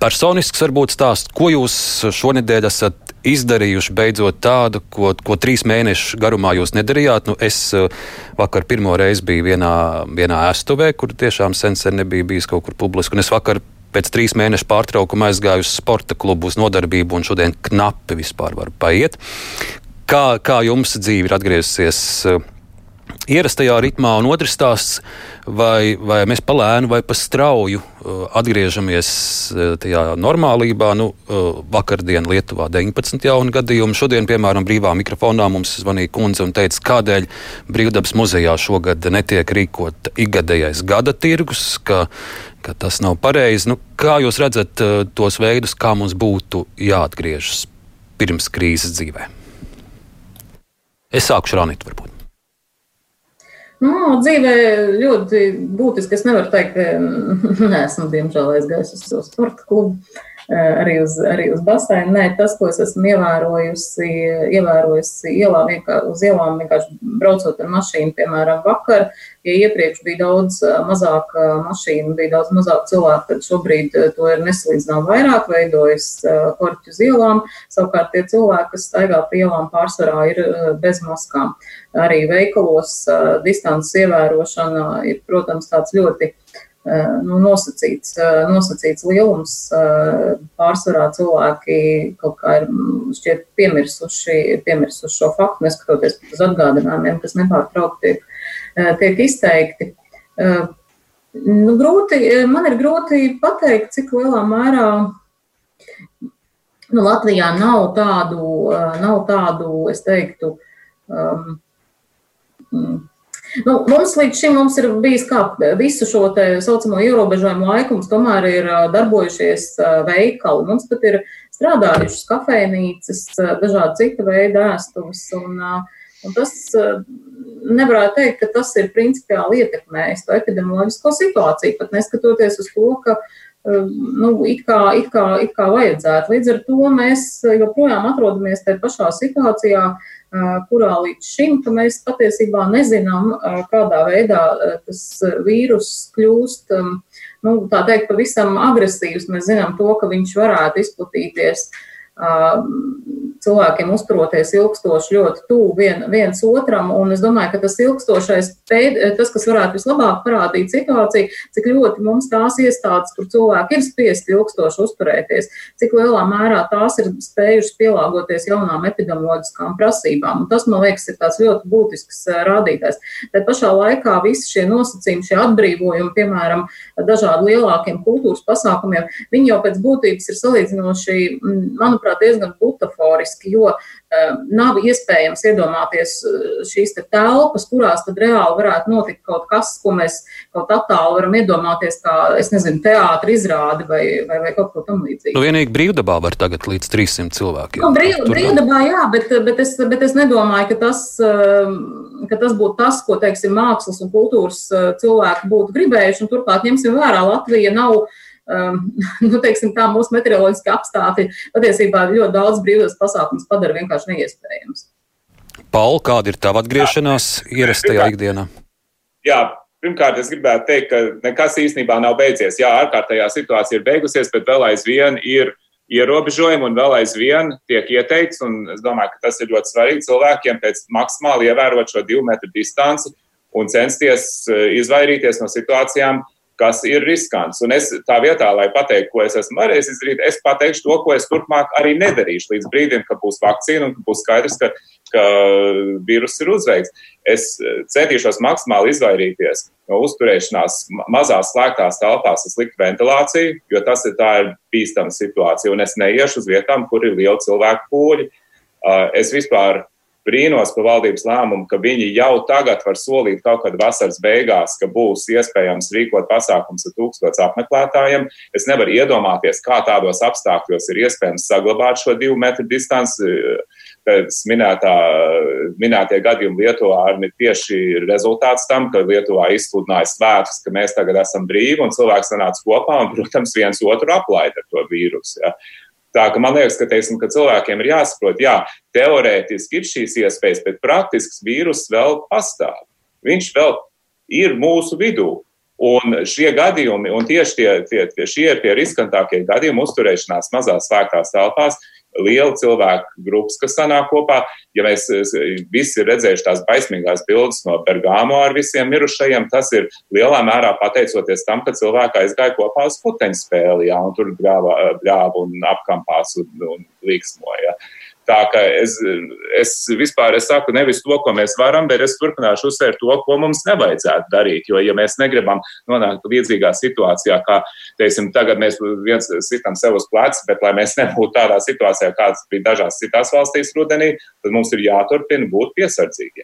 personisks varbūt stāsts, ko jūs šonadēļ esat izdarījuši beidzot tādu, ko, ko trīs mēnešu garumā jūs nedarījāt. Nu, es vakar pirmo reizi biju vienā, vienā ēstuvē, kur tiešām sen, sen nebija bijis kaut kur publiski, un es vakar pēc trīs mēnešu pārtraukuma aizgāju uz sporta klubu uz nodarbību, un šodien knapi vispār var paiet. Kā, kā jums dzīve ir atgriezusies? Ierastajā ritmā, un otrs stāsts, vai, vai mēs palēnu vai pa strauju uh, atgriežamies uh, tajā normālībā. Nu, uh, vakardien Lietuvā 19 jaunu gadījumu. Šodien, piemēram, brīvā mikrofonā mums zvanīja kundze un teica, kādēļ Brīvdabas muzejā šogad netiek rīkot ikgadējais gada tirgus, ka, ka tas nav pareizi. Nu, kā jūs redzat tos veidus, kā mums būtu jāatgriežas pirms krīzes dzīvē? Es sākušu Ranīt, varbūt. Nu, dzīvē ļoti būtiski. Es nevaru teikt, ka neesmu, diemžēl, aizgājis uz savu sporta klubu. Eh, arī uz, arī uz basēnu. Nē, tas, ko es esmu ievērojusi, ievērojusi ielā, uz ielām vienkārši braucot ar mašīnu, piemēram, vakar, ja iepriekš bija daudz eh, mazāk eh, mašīnu, bija daudz mazāk cilvēku, tad šobrīd to ir nesalīdzinām vairāk, veidojas korķu uz ielām. Savukārt tie cilvēki, kas staigā pa ielām pārsvarā, ir bez maskām. Arī veikalos distances ievērošana ir, protams, tāds ļoti nu, nosacīts, eh, nosacīts lielums. Eh, pārsvarā cilvēki kaut kā ir mm, šķiet piemirsuši, piemirsuši šo faktu, neskatoties uz atgādinājumiem, kas nepārtraukti tiek, tiek izteikti. Nu, grūti, man ir grūti pateikt, cik lielā mērā nu, Latvijā nav tādu, nav tādu, es teiktu, um, Nu, mums līdz šim mums ir bijis kā visu šo tā saucamo ierobežojumu laiku, mums tomēr ir darbojušies veikali. Mums pat ir strādājušas kafejnīcas, dažādi cita veida ēstuves. Un, un tas nevarētu teikt, ka tas ir principiāli ietekmējis to epidemioloģisko situāciju, pat neskatoties uz to, ka nu, it kā, it kā, it kā vajadzētu. Līdz ar to mēs joprojām atrodamies tajā pašā situācijā, kurā līdz šim mēs patiesībā nezinām, kādā veidā tas vīrus kļūst, nu, tā teikt, pavisam agresīvs. Mēs zinām to, ka viņš varētu izplatīties uh, cilvēkiem uzturoties ilgstoši ļoti tuvu vien, viens otram. Un es domāju, ka tas ilgstošais, pēd, tas, kas varētu vislabāk parādīt situāciju, cik ļoti mums tās iestādes, kur cilvēki ir spiesti ilgstoši uzturēties, cik lielā mērā tās ir spējušas pielāgoties jaunām epidemioloģiskām prasībām. Un tas, man liekas, ir tāds ļoti būtisks rādītājs. Tad pašā laikā visi šie nosacījumi, šie atbrīvojumi, piemēram, dažādi lielākiem kultūras pasākumiem, viņi jau pēc būtības ir salīdzinoši, manuprāt, manuprāt, diezgan butaforiski, jo uh, nav iespējams iedomāties eh, šīs te telpas, kurās tad reāli varētu notikt kaut kas, ko mēs kaut attālu varam iedomāties, kā, es nezinu, teātra izrādi vai, vai, vai kaut ko tam līdzīgu. Nu, vienīgi brīvdabā var tagad līdz 300 cilvēkiem. Nu, brīv, brīvdabā, jā, bet, bet, es, bet es nedomāju, ka tas, eh, ka tas būtu tas, ko, teiksim, mākslas un kultūras cilvēki būtu gribējuši, un turklāt ņemsim vērā, Latvija nav um, nu, teiksim, tā mūsu meteoroloģiskie apstākļi patiesībā ļoti daudz brīvos pasākums padara vienkārši neiespējams. Paul, kāda ir tava atgriešanās ierastajā ikdienā? Jā, pirmkārt, es gribētu teikt, ka nekas īstenībā nav beidzies. Jā, ārkārtējā situācija ir beigusies, bet vēl aizvien ir ierobežojumi un vēl aizvien tiek ieteikts, un es domāju, ka tas ir ļoti svarīgi cilvēkiem pēc maksimāli ievērot šo divu metru distanci un censties eh, izvairīties no situācijām, kas ir riskants. Un es tā vietā, lai pateiktu, ko es esmu varējis izdarīt, es pateikšu to, ko es turpmāk arī nedarīšu līdz brīdim, kad būs vakcīna un būs skaidrs, ka, ka vīrus ir uzveikts. Es centīšos maksimāli izvairīties no uzturēšanās mazās slēgtās telpās, es liktu ventilāciju, jo tas ir tā ir bīstama situācija, un es neiešu uz vietām, kur ir liela cilvēku pūļi. Es vispār brīnos par valdības lēmumu, ka viņi jau tagad var solīt kaut kad vasaras beigās, ka būs iespējams rīkot pasākums ar tūkstots apmeklētājiem. Es nevaru iedomāties, kā tādos apstākļos ir iespējams saglabāt šo divu metru distanci. Pēc minētā, minētie gadījumi Lietuvā ir tieši rezultāts tam, ka Lietuvā izsludināja svētkus, ka mēs tagad esam brīvi un cilvēks sanāca kopā un, protams, viens otru aplaida ar to vīrusu. Ja. Tā ka man liekas, ka, teiksim, ka cilvēkiem ir jāsaprot, jā, teorētiski ir šīs iespējas, bet praktisks vīrus vēl pastāv. Viņš vēl ir mūsu vidū. Un šie gadījumi, un tieši tie, tie, tie, šie ir tie riskantākie gadījumi uzturēšanās mazās slēgtās telpās, liela cilvēku grupas, kas sanāk kopā. Ja mēs visi ir redzējuši tās baismīgās bildes no Bergamo ar visiem mirušajiem, tas ir lielā mērā pateicoties tam, ka cilvēki aizgāja kopā uz puteņu spēli, jā, un tur bļāva, bļāva un apkampās un, un līksmoja. Tā kā es, es vispār es saku nevis to, ko mēs varam, bet es turpināšu uzsvērt to, ko mums nevajadzētu darīt. Jo, ja mēs negribam nonākt līdzīgā situācijā, kā, teiksim, tagad mēs viens sitam sev uz pleca, bet lai mēs nebūtu tādā situācijā, kāds bija dažās citās valstīs rudenī, tad mums ir jāturpina būt piesardzīgiem.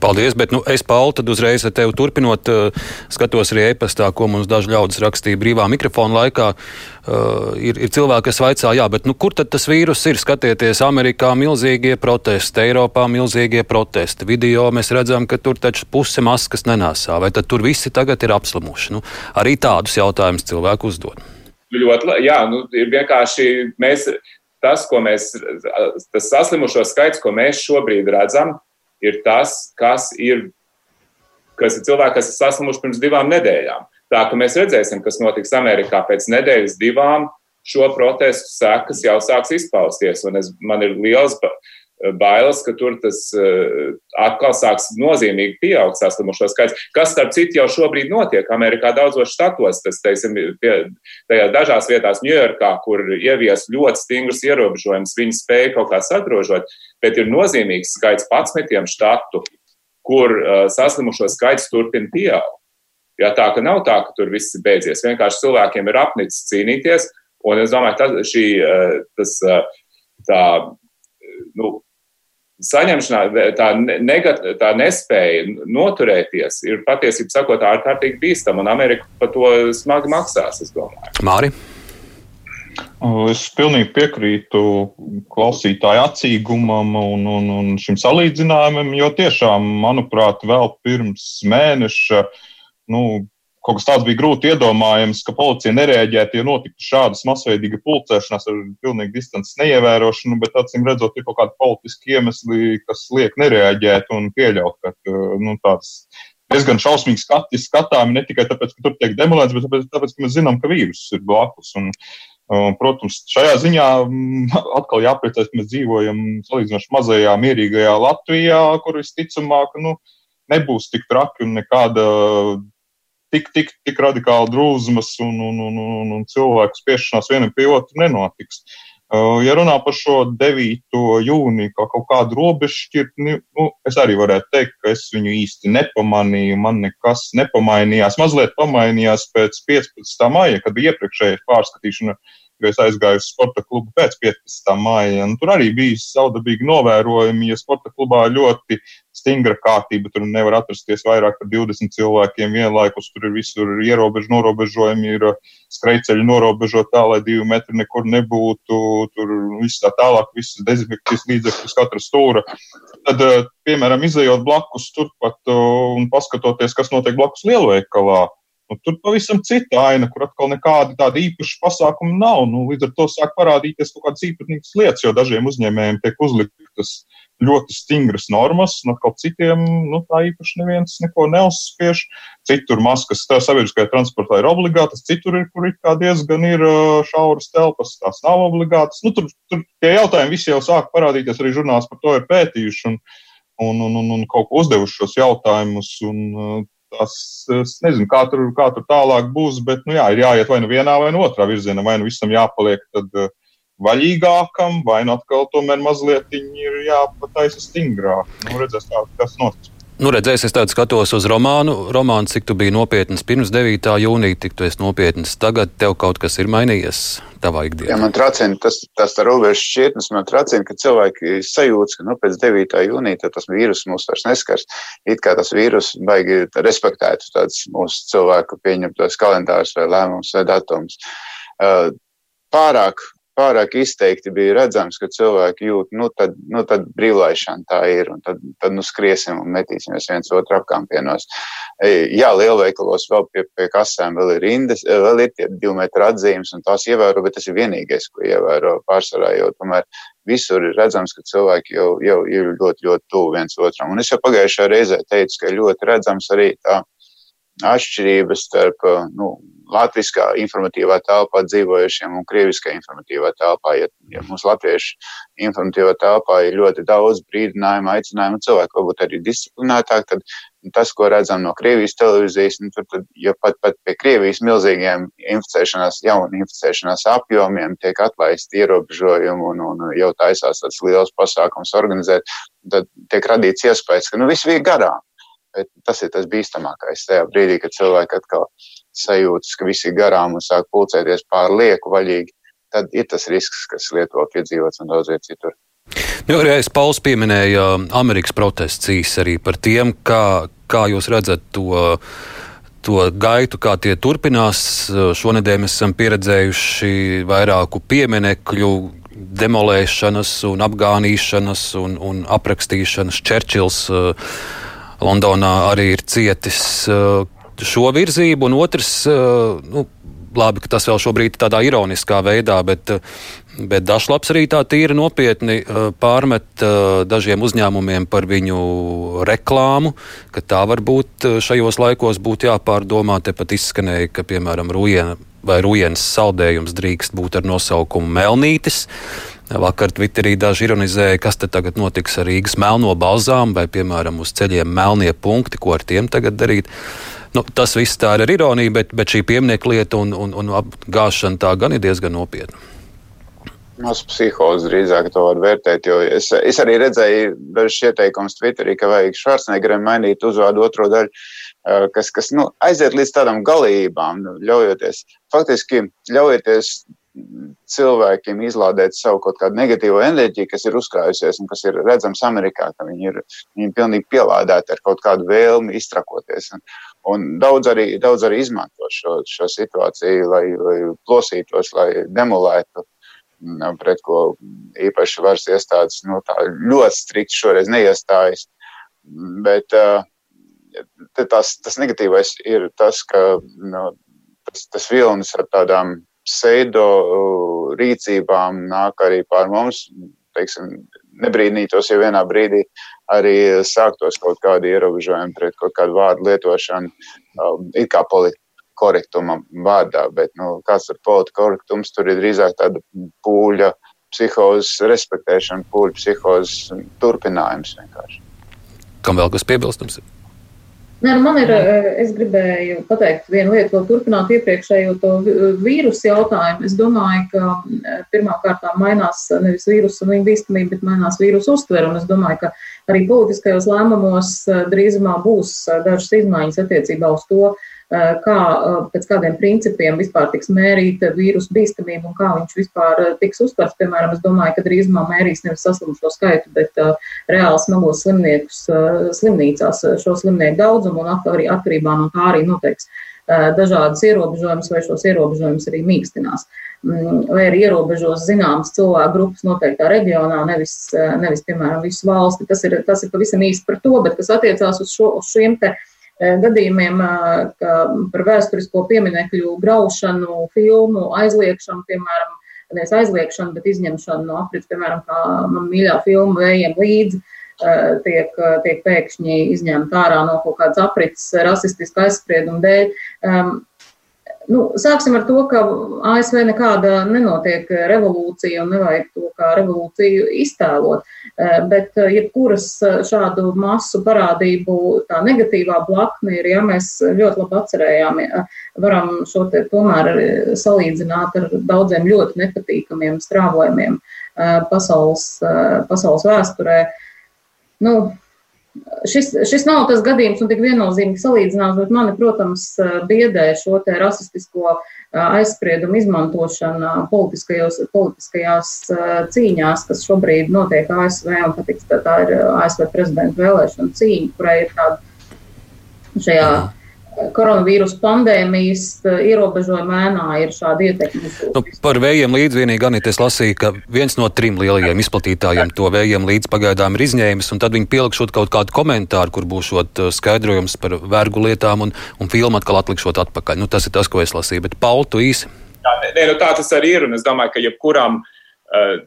Paldies, bet nu, es, Pauli, tad uzreiz ar tevi turpinot, uh, skatos arī e-pastā, ko mums daži ļaudis rakstīja brīvā mikrofona laikā. Uh, ir, ir cilvēki, kas vaicā, jā, bet nu, kur tad tas vīrus ir? Skatieties, Amerikā milzīgie protesti, Eiropā milzīgie protesti. Video mēs redzam, ka tur taču puse maskas nenāsā, vai tad tur visi tagad ir apslimuši? Nu, arī tādus jautājumus cilvēku uzdod. Ļoti, jā, nu, ir vienkārši mēs, tas, ko mēs, tas saslimušo skaits, ko mēs šobrīd redzam, ir tas, kas ir, kas ir cilvēki, kas ir saslimuši pirms divām nedēļām. Tā ka mēs redzēsim, kas notiks Amerikā pēc nedēļas, divām. Šo protestu sekas jau sāks izpausties, un es, man ir liels bailes, ka tur tas uh, atkal sāks nozīmīgi pieaugt saslimušo skaits, kas, starp citu, jau šobrīd notiek Amerikā daudzos štatos. Tas, teiksim, pie, tajā dažās vietās, Ņujorkā, kur ievies ļoti stingrus ierobežojumus, viņi spēja kaut kā sagrožot, bet ir nozīmīgs skaits 11 štatu, kur uh, saslimušo skaits turpina pieaugt. Jā, tā ka nav tā, ka tur viss ir beidzies. Vienkārši cilvēkiem ir apnicis cīnīties, un es domāju, ka šī, uh, tas, uh, tā, nu, saņemšanā, tā, negat, tā nespēja noturēties ir patiesībā sakot ārkārtīgi bīstama, un Amerika par to smagi maksās, es domāju. Māri? Es pilnīgi piekrītu klausītāju acīgumam un, un, un šim salīdzinājumam, jo tiešām, manuprāt, vēl pirms mēneša nu, kaut kas tāds bija grūti iedomājams, ka policija nereaģētu, ja notiktu šādas masveidīga pulcēšanās ar pilnīgi distances neievērošanu, bet acīm redzot, ir kaut kādi politiski iemesli, kas liek nereaģēt un pieļaut, ka nu, tāds diezgan šausmīgi skati skatāmi ne tikai tāpēc, ka tur tiek demolēts, bet tāpēc, tāpēc ka mēs zinām, ka vīruss ir blakus. Un, Protams, šajā ziņā atkal jāpriecājas, ka mēs dzīvojam salīdzinoši mazajā, mierīgajā Latvijā, kur visticamāk nu, nebūs tik traki un nekāda tik, tik, tik radikāli drūzmas un, un, un, un, un cilvēku spiešanās vienam pie otra nenotiks. Uh, ja runā par šo 9. jūniju kā kaut kādu robežšķirtni, nu, es arī varētu teikt, ka es viņu īsti nepamanīju. Man nekas nepamainījās. Mazliet pamainījās pēc 15. maija, kad bija iepriekšējais pārskatīšana jo es aizgāju uz sporta klubu pēc 15. māja. Tur arī bija saudabīgi novērojumi, ja sporta klubā ļoti stingra kārtība, tur nevar atrasties vairāk par 20 cilvēkiem vienlaikus, tur ir visur ierobežu, norobežojumi, ir skrejceļi norobežot tā, lai divi metri nekur nebūtu, tur viss tā tālāk, visas dezinfekcijas līdzekļus katra stūra. Tad, piemēram, izējot blakus turpat un paskatoties, kas notiek blakus lielveikalā, Nu, tur pavisam cita aina, kur atkal nekāda tāda īpaša pasākuma nav. Nu, līdz ar to sāk parādīties kaut kādas īpatnīgas lietas, jo dažiem uzņēmējiem tiek uzliktas ļoti stingras normas, un atkal citiem nu, tā īpaši neviens neko neuzspiež. Citur maskas sabiedriskajā transportā ir obligātas, citur ir, kur ir diezgan ir šauras telpas, tās nav obligātas. Nu, tur, tur tie jautājumi visi jau sāk parādīties, arī žurnāls par to ir pētījuši. Un, un, un, un, un kaut ko uzdevuši šos jautājumus. Un, tas, es nezinu, kā tur, kā tur tālāk būs, bet, nu jā, ir jāiet vai nu vienā vai nu otrā virzienā, vai nu visam jāpaliek tad uh, vaļīgākam, vai nu atkal tomēr mazliet ir jāpataisa stingrāk. Nu, redzēs, kā tas notiks. Nu, redzēs, es tādu skatos uz romānu. Romāns, cik tu biji nopietns pirms 9. jūnija, tik tu esi nopietns tagad. Tev kaut kas ir mainījies tavā ikdienā. Jā, man tracina tas, tas robežas šķietnes, man tracina, ka cilvēki sajūta, ka nu, pēc 9. jūnija tas vīrus mūs vairs neskars. It kā tas vīrus baigi respektētu tāds mūsu cilvēku pieņemtos kalendārus vai lēmumus vai datumus. Pārāk pārāk izteikti bija redzams, ka cilvēki jūt, nu tad, nu tad brīvlaišana tā ir, un tad, tad nu skriesim un metīsimies viens otru apkampienos. Jā, lielveikalos vēl pie, pie kasēm vēl ir rindas, vēl ir tie divi metri atzīmes, un tās ievēro, bet tas ir vienīgais, ko ievēro pārsvarā, jo tomēr visur ir redzams, ka cilvēki jau, jau ir ļoti, ļoti tuvu viens otram. Un es jau pagājušajā reizē teicu, ka ļoti redzams arī tā atšķirības starp nu, latviskā informatīvā telpā dzīvojušiem un krieviskā informatīvā telpā. Ja, ja mums latviešu informatīvā telpā ir ļoti daudz brīdinājumu, aicinājumu cilvēku, varbūt arī disciplinētāk, tad tas, ko redzam no Krievijas televīzijas, nu, tur, tad, ja pat, pat pie Krievijas milzīgiem inficēšanās, jaunu inficēšanās apjomiem tiek atlaisti ierobežojumi un, un jau taisās tāds liels pasākums organizēt, tad tiek radīts iespējas, ka nu, viss bija garām. Bet tas ir tas bīstamākais tajā brīdī, kad cilvēki atkal sajūtas, ka visi garām un sāk pulcēties pār lieku vaļīgi, tad ir tas risks, kas Lietuvā piedzīvots un daudz viet citur. Nu, arī Pauls pieminēja Amerikas protestus arī par tiem, kā, kā jūs redzat to, to gaitu, kā tie turpinās. Šonadēļ mēs esam pieredzējuši vairāku pieminekļu demolēšanas un apgānīšanas un, un aprakstīšanas. Čerčils uh, Londonā arī ir cietis. Uh, šo virzību, un otrs, eh, nu, labi, ka tas vēl šobrīd ir tādā ironiskā veidā, bet, eh, bet Dažlaps arī tā tīri nopietni eh, pārmet dažiem uzņēmumiem par viņu reklāmu, ka tā varbūt šajos laikos būtu jāpārdomā. Tepat izskanēja, ka, piemēram, Rujena vai Rujenas saldējums drīkst būt ar nosaukumu Melnītis. Vakar Twitterī daži ironizēja, kas te tagad notiks ar Rīgas melno balzām vai, piemēram, uz ceļiem melnie punkti, ko ar tiem tagad darīt. Nu, tas viss tā ir ar ironiju, bet, bet šī pieminiekta lieta un, un, un apgāšana tā gan ir diezgan nopietna. Maz psihozi drīzāk to var vērtēt, jo es, es arī redzēju dažus ieteikumus Twitterī, ka vajag Švarcnegeram mainīt uzvārdu otro daļu, kas, kas nu, aiziet līdz tādām galībām, nu, ļaujoties, faktiski ļaujoties cilvēkiem izlādēt savu kaut kādu negatīvo enerģiju, kas ir uzkrājusies un kas ir redzams Amerikā, ka viņi ir, viņi ir pilnīgi pielādēti ar kaut kādu vēlmi iztrakoties. Un, un daudz, arī, daudz arī izmanto šo, šo situāciju, lai, lai plosītos, lai demolētu, mm, pret ko īpaši varas iestādes nu, ļoti strikti šoreiz neiestājas. Bet uh, tas, tas negatīvais ir tas, ka nu, tas, tas vilnis ar tādām pseido uh, rīcībām nāk arī pār mums. Teiksim, nebrīnītos, ja vienā brīdī arī sāktos kaut kādi ierobežojumi pret kaut kādu vārdu lietošanu, um, it kā politkorektuma vārdā, bet nu, kāds ir politkorektums, tur ir drīzāk tāda pūļa psihozes respektēšana, pūļa psihozes turpinājums vienkārši. Kam vēl kas piebilstams? Nē, nu man ir, eh, es gribēju pateikt vienu lietu, ko turpināt iepriekšējo to vīrusu jautājumu. Es domāju, ka eh, pirmkārt mainās nevis vīrusu un viņa bīstamība, bet mainās vīrusu uztvere. Un es domāju, ka arī politiskajos lēmumos eh, drīzumā būs dažas izmaiņas attiecībā uz to, Eh, kā, eh, pēc kādiem principiem vispār tiks mērīta vīrusu bīstamība un kā viņš vispār eh, tiks uztverts. Piemēram, es domāju, ka drīzumā mērīs nevis saslimušo skaitu, bet reāli smagos slimniekus slimnīcās, šo slimnieku daudzumu un arī atkarībā no tā arī noteiks dažādas ierobežojumus vai šos ierobežojumus arī mīkstinās. Mm, vai arī ierobežos zināmas cilvēku grupas noteiktā reģionā, nevis, nevis piemēram, visu valsti. Tas ir, tas ir pavisam īsti par to, bet kas attiecās uz, šo, uz šiem te uh, Eh, gadījumiem par vēsturisko pieminekļu graušanu, filmu aizliekšanu, piemēram, nevis aizliekšanu, bet izņemšanu no aprits, piemēram, kā man mīļā filma Vējiem līdzi, eh, tiek, tiek pēkšņi izņemta ārā no kaut kādas aprits rasistiska aizsprieduma dēļ. Um, Nu, sāksim ar to, ka ASV nekāda nenotiek revolūcija un nevajag to kā revolūciju iztēlot. Eh, bet eh, jebkuras eh, šādu masu parādību tā negatīvā blakne ir, ja mēs ļoti labi atcerējām, varam šo te tomēr salīdzināt ar daudziem ļoti nepatīkamiem strāvojumiem pasaules, pasaules vēsturē. Nu, Šis, šis nav tas gadījums, un tik viennozīmīgi salīdzināms, bet mani, protams, biedē šo te rasistisko aizspriedumu izmantošana politiskajās cīņās, kas šobrīd notiek ASV, un patiks, tā ir ASV prezidenta vēlēšana cīņa, kurai ir tāda šajā koronavīrus pandēmijas eh, ierobežojuma ēnā ir šāda ietekme. Nu, par vējiem līdz vienīgi Anita es lasīju, ka viens no trim lielajiem izplatītājiem to vējiem līdz pagaidām ir izņēmis, un tad viņi pielikšot kaut kādu komentāru, kur būšot eh, skaidrojums par vergu lietām un, un filmu atkal atlikšot atpakaļ. Nu, tas ir tas, ko es lasīju, bet Paul, tu īsi. Jā, nē, nu, tā tas arī ir, un es domāju, ka jebkuram uh,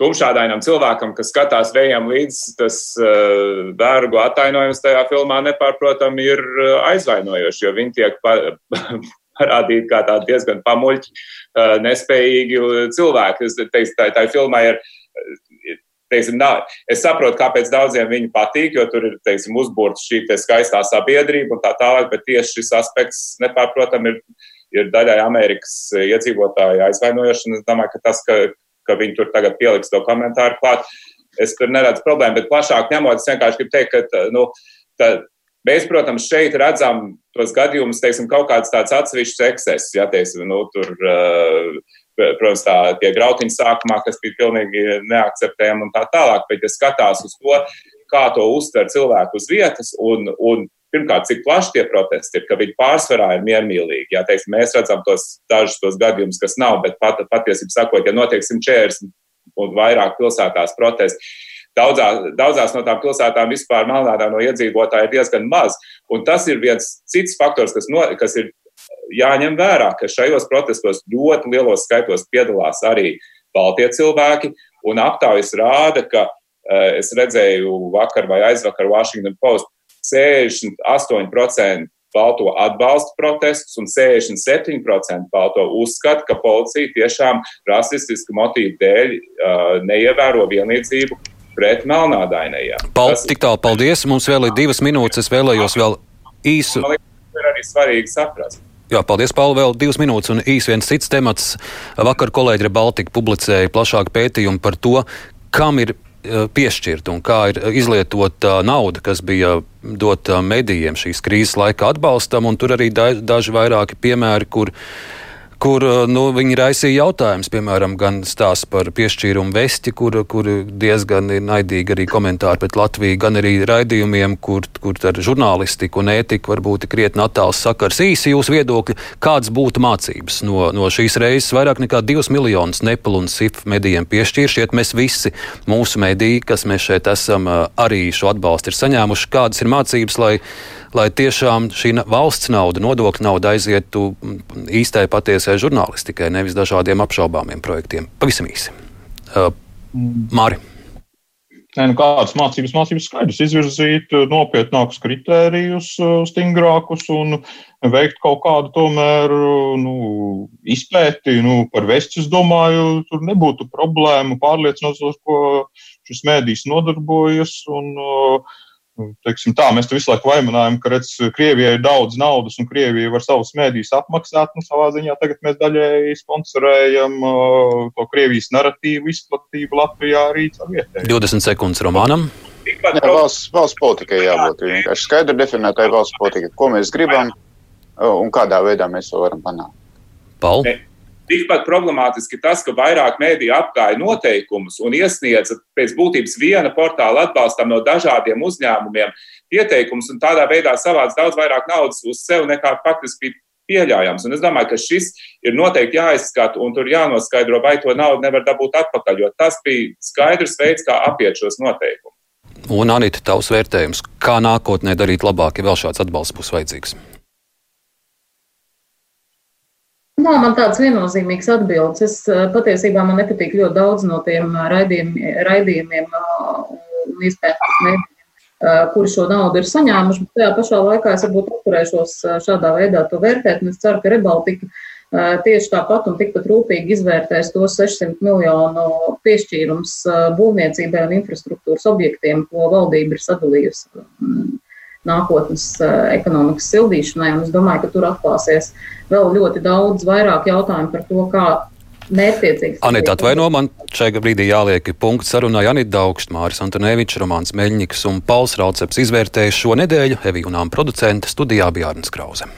tumšādainam cilvēkam, kas skatās vējam līdzi, tas uh, vergu attainojums tajā filmā nepārprotami ir aizvainojoši, jo viņi tiek pa, parādīti kā tādi diezgan pamuļķi, uh, nespējīgi cilvēki. Es teiktu, tā, tā filmā ir. Teiksim, nā, es saprotu, kāpēc daudziem viņi patīk, jo tur ir teiksim, uzbūvēta šī skaistā sabiedrība un tā tālāk, bet tieši šis aspekts nepārprotami ir, ir daļai Amerikas iedzīvotāju aizvainojoši. Es domāju, ka tas, ka ka viņi tur tagad pieliks to komentāru klāt. Es tur neredzu problēmu, bet plašāk ņemot, es vienkārši gribu teikt, ka nu, tā, mēs, protams, šeit redzam tos gadījumus, teiksim, kaut kāds tāds atsevišķs ekscesis, ja teiksim, nu, tur. Protams, tā tie grautiņi sākumā, kas bija pilnīgi neakceptējami un tā tālāk, bet ja skatās uz to, kā to uztver cilvēku uz vietas un, un pirmkārt, cik plaši tie protesti ir, ka viņi pārsvarā ir miermīlīgi. Jā, teiksim, mēs redzam tos dažus tos gadījumus, kas nav, bet pat, patiesībā sakot, ja notiek 140 un vairāk pilsētās protesti, daudzās, daudzās no tām pilsētām vispār Melnādā no iedzīvotāji ir diezgan maz. Un tas ir viens cits faktors, kas, no, kas ir jāņem vērā, ka šajos protestos ļoti lielos skaitos piedalās arī Baltie cilvēki, un aptaujas rāda, ka uh, es redzēju vakar vai aizvakar Washington Post 68% balto atbalsta protestus un 67% balto uzskata, ka policija tiešām rasistiska motīva dēļ uh, neievēro vienlīdzību pret melnādainajiem. Pal, Tas, tik tālu, paldies. Mums vēl ir divas minūtes. Es vēlējos vēl īsu. Man liekas, tas ir arī svarīgi saprast. Jā, paldies, Pauli. Vēl divas minūtes un īsi viens cits temats. Vakar kolēģi Baltika publicēja plašāku pētījumu par to, kam ir piešķirta un kā ir izlietota nauda, kas bija dota medijiem šīs krīzes laika atbalstam. Tur arī daži vairāki piemēri, kur kur eh, nu, viņi raisīja jautājumus, piemēram, gan stāsts par piešķīrumu vesti, kur, kur diezgan ir naidīgi arī komentāri pret Latviju, gan arī raidījumiem, kur, kur ar žurnālistiku un ētiku varbūt ir krietni attāls sakars. Īsi jūsu viedokļi, kāds būtu mācības no, no šīs reizes vairāk nekā 2 miljonus Nepal un SIF medijiem piešķiršiet. Mēs visi, mūsu mediji, kas mēs šeit esam, eh, arī šo atbalstu ir saņēmuši. Kādas ir mācības, lai lai tiešām šī valsts nauda, nodokļu nauda aizietu īstai patiesai žurnālistikai, nevis dažādiem apšaubāmiem projektiem. Pavisam īsi. Uh, Māri. Nē, nu kādas mācības, mācības skaidrs, izvirzīt uh, nopietnākus kritērijus, uh, stingrākus un veikt kaut kādu tomēr uh, nu, izpēti nu, par vests. Es domāju, tur nebūtu problēmu pārliecināt, ko šis mēdījis nodarbojas. Un, uh, teiksim, tā, mēs visu laiku vaimanājam, ka redz, Krievijai ir daudz naudas un Krievija var savus mēdījus apmaksāt. Nu, savā ziņā tagad mēs daļēji sponsorējam uh, to Krievijas narratīvu izplatību Latvijā arī caur vietēju. 20 sekundes romānam. Jā, valsts, valsts politikai jābūt vienkārši skaidri definētai valsts politikai, ko mēs gribam un kādā veidā mēs to varam panākt. Paul? Ne. Tikpat problemātiski tas, ka vairāk mēdīju apgāja noteikumus un iesniedza pēc būtības viena portāla atbalstam no dažādiem uzņēmumiem pieteikumus un tādā veidā savāc daudz vairāk naudas uz sevi nekā faktiski bija pieļaujams. Un es domāju, ka šis ir noteikti jāizskata un tur jānoskaidro, vai to naudu nevar dabūt atpakaļ, jo tas bija skaidrs veids, kā apiet šos noteikumus. Un, Anita, tavs vērtējums, kā nākotnē darīt labāk, ja vēl šāds atbalsts būs vajadzīgs? Nav man tāds viennozīmīgs atbildes. Es eh, patiesībā man nepatīk ļoti daudz no tiem eh, raidījumiem, raidījumiem un iespējams mēdījiem, eh, kuri šo naudu ir saņēmuši, bet tajā pašā laikā es varbūt atturēšos šādā veidā to vērtēt, un es ceru, ka Rebaltika tieši tāpat un tikpat rūpīgi izvērtēs tos 600 miljonu piešķīrums būvniecībai un infrastruktūras objektiem, ko valdība ir sadalījusi mm, nākotnes ekonomikas sildīšanai. Es domāju, ka tur atklāsies vēl ļoti daudz vairāk jautājumu par to, kā mērķtiecīgs. Anita, atvaino man, šajā brīdī jāliek punkts sarunai Anita Daugst, Māris Antonevičs, Romāns Meļņiks un Pauls Rauceps izvērtējuši šo nedēļu Eviju un Ām producenta studijā bija Arnes Krause.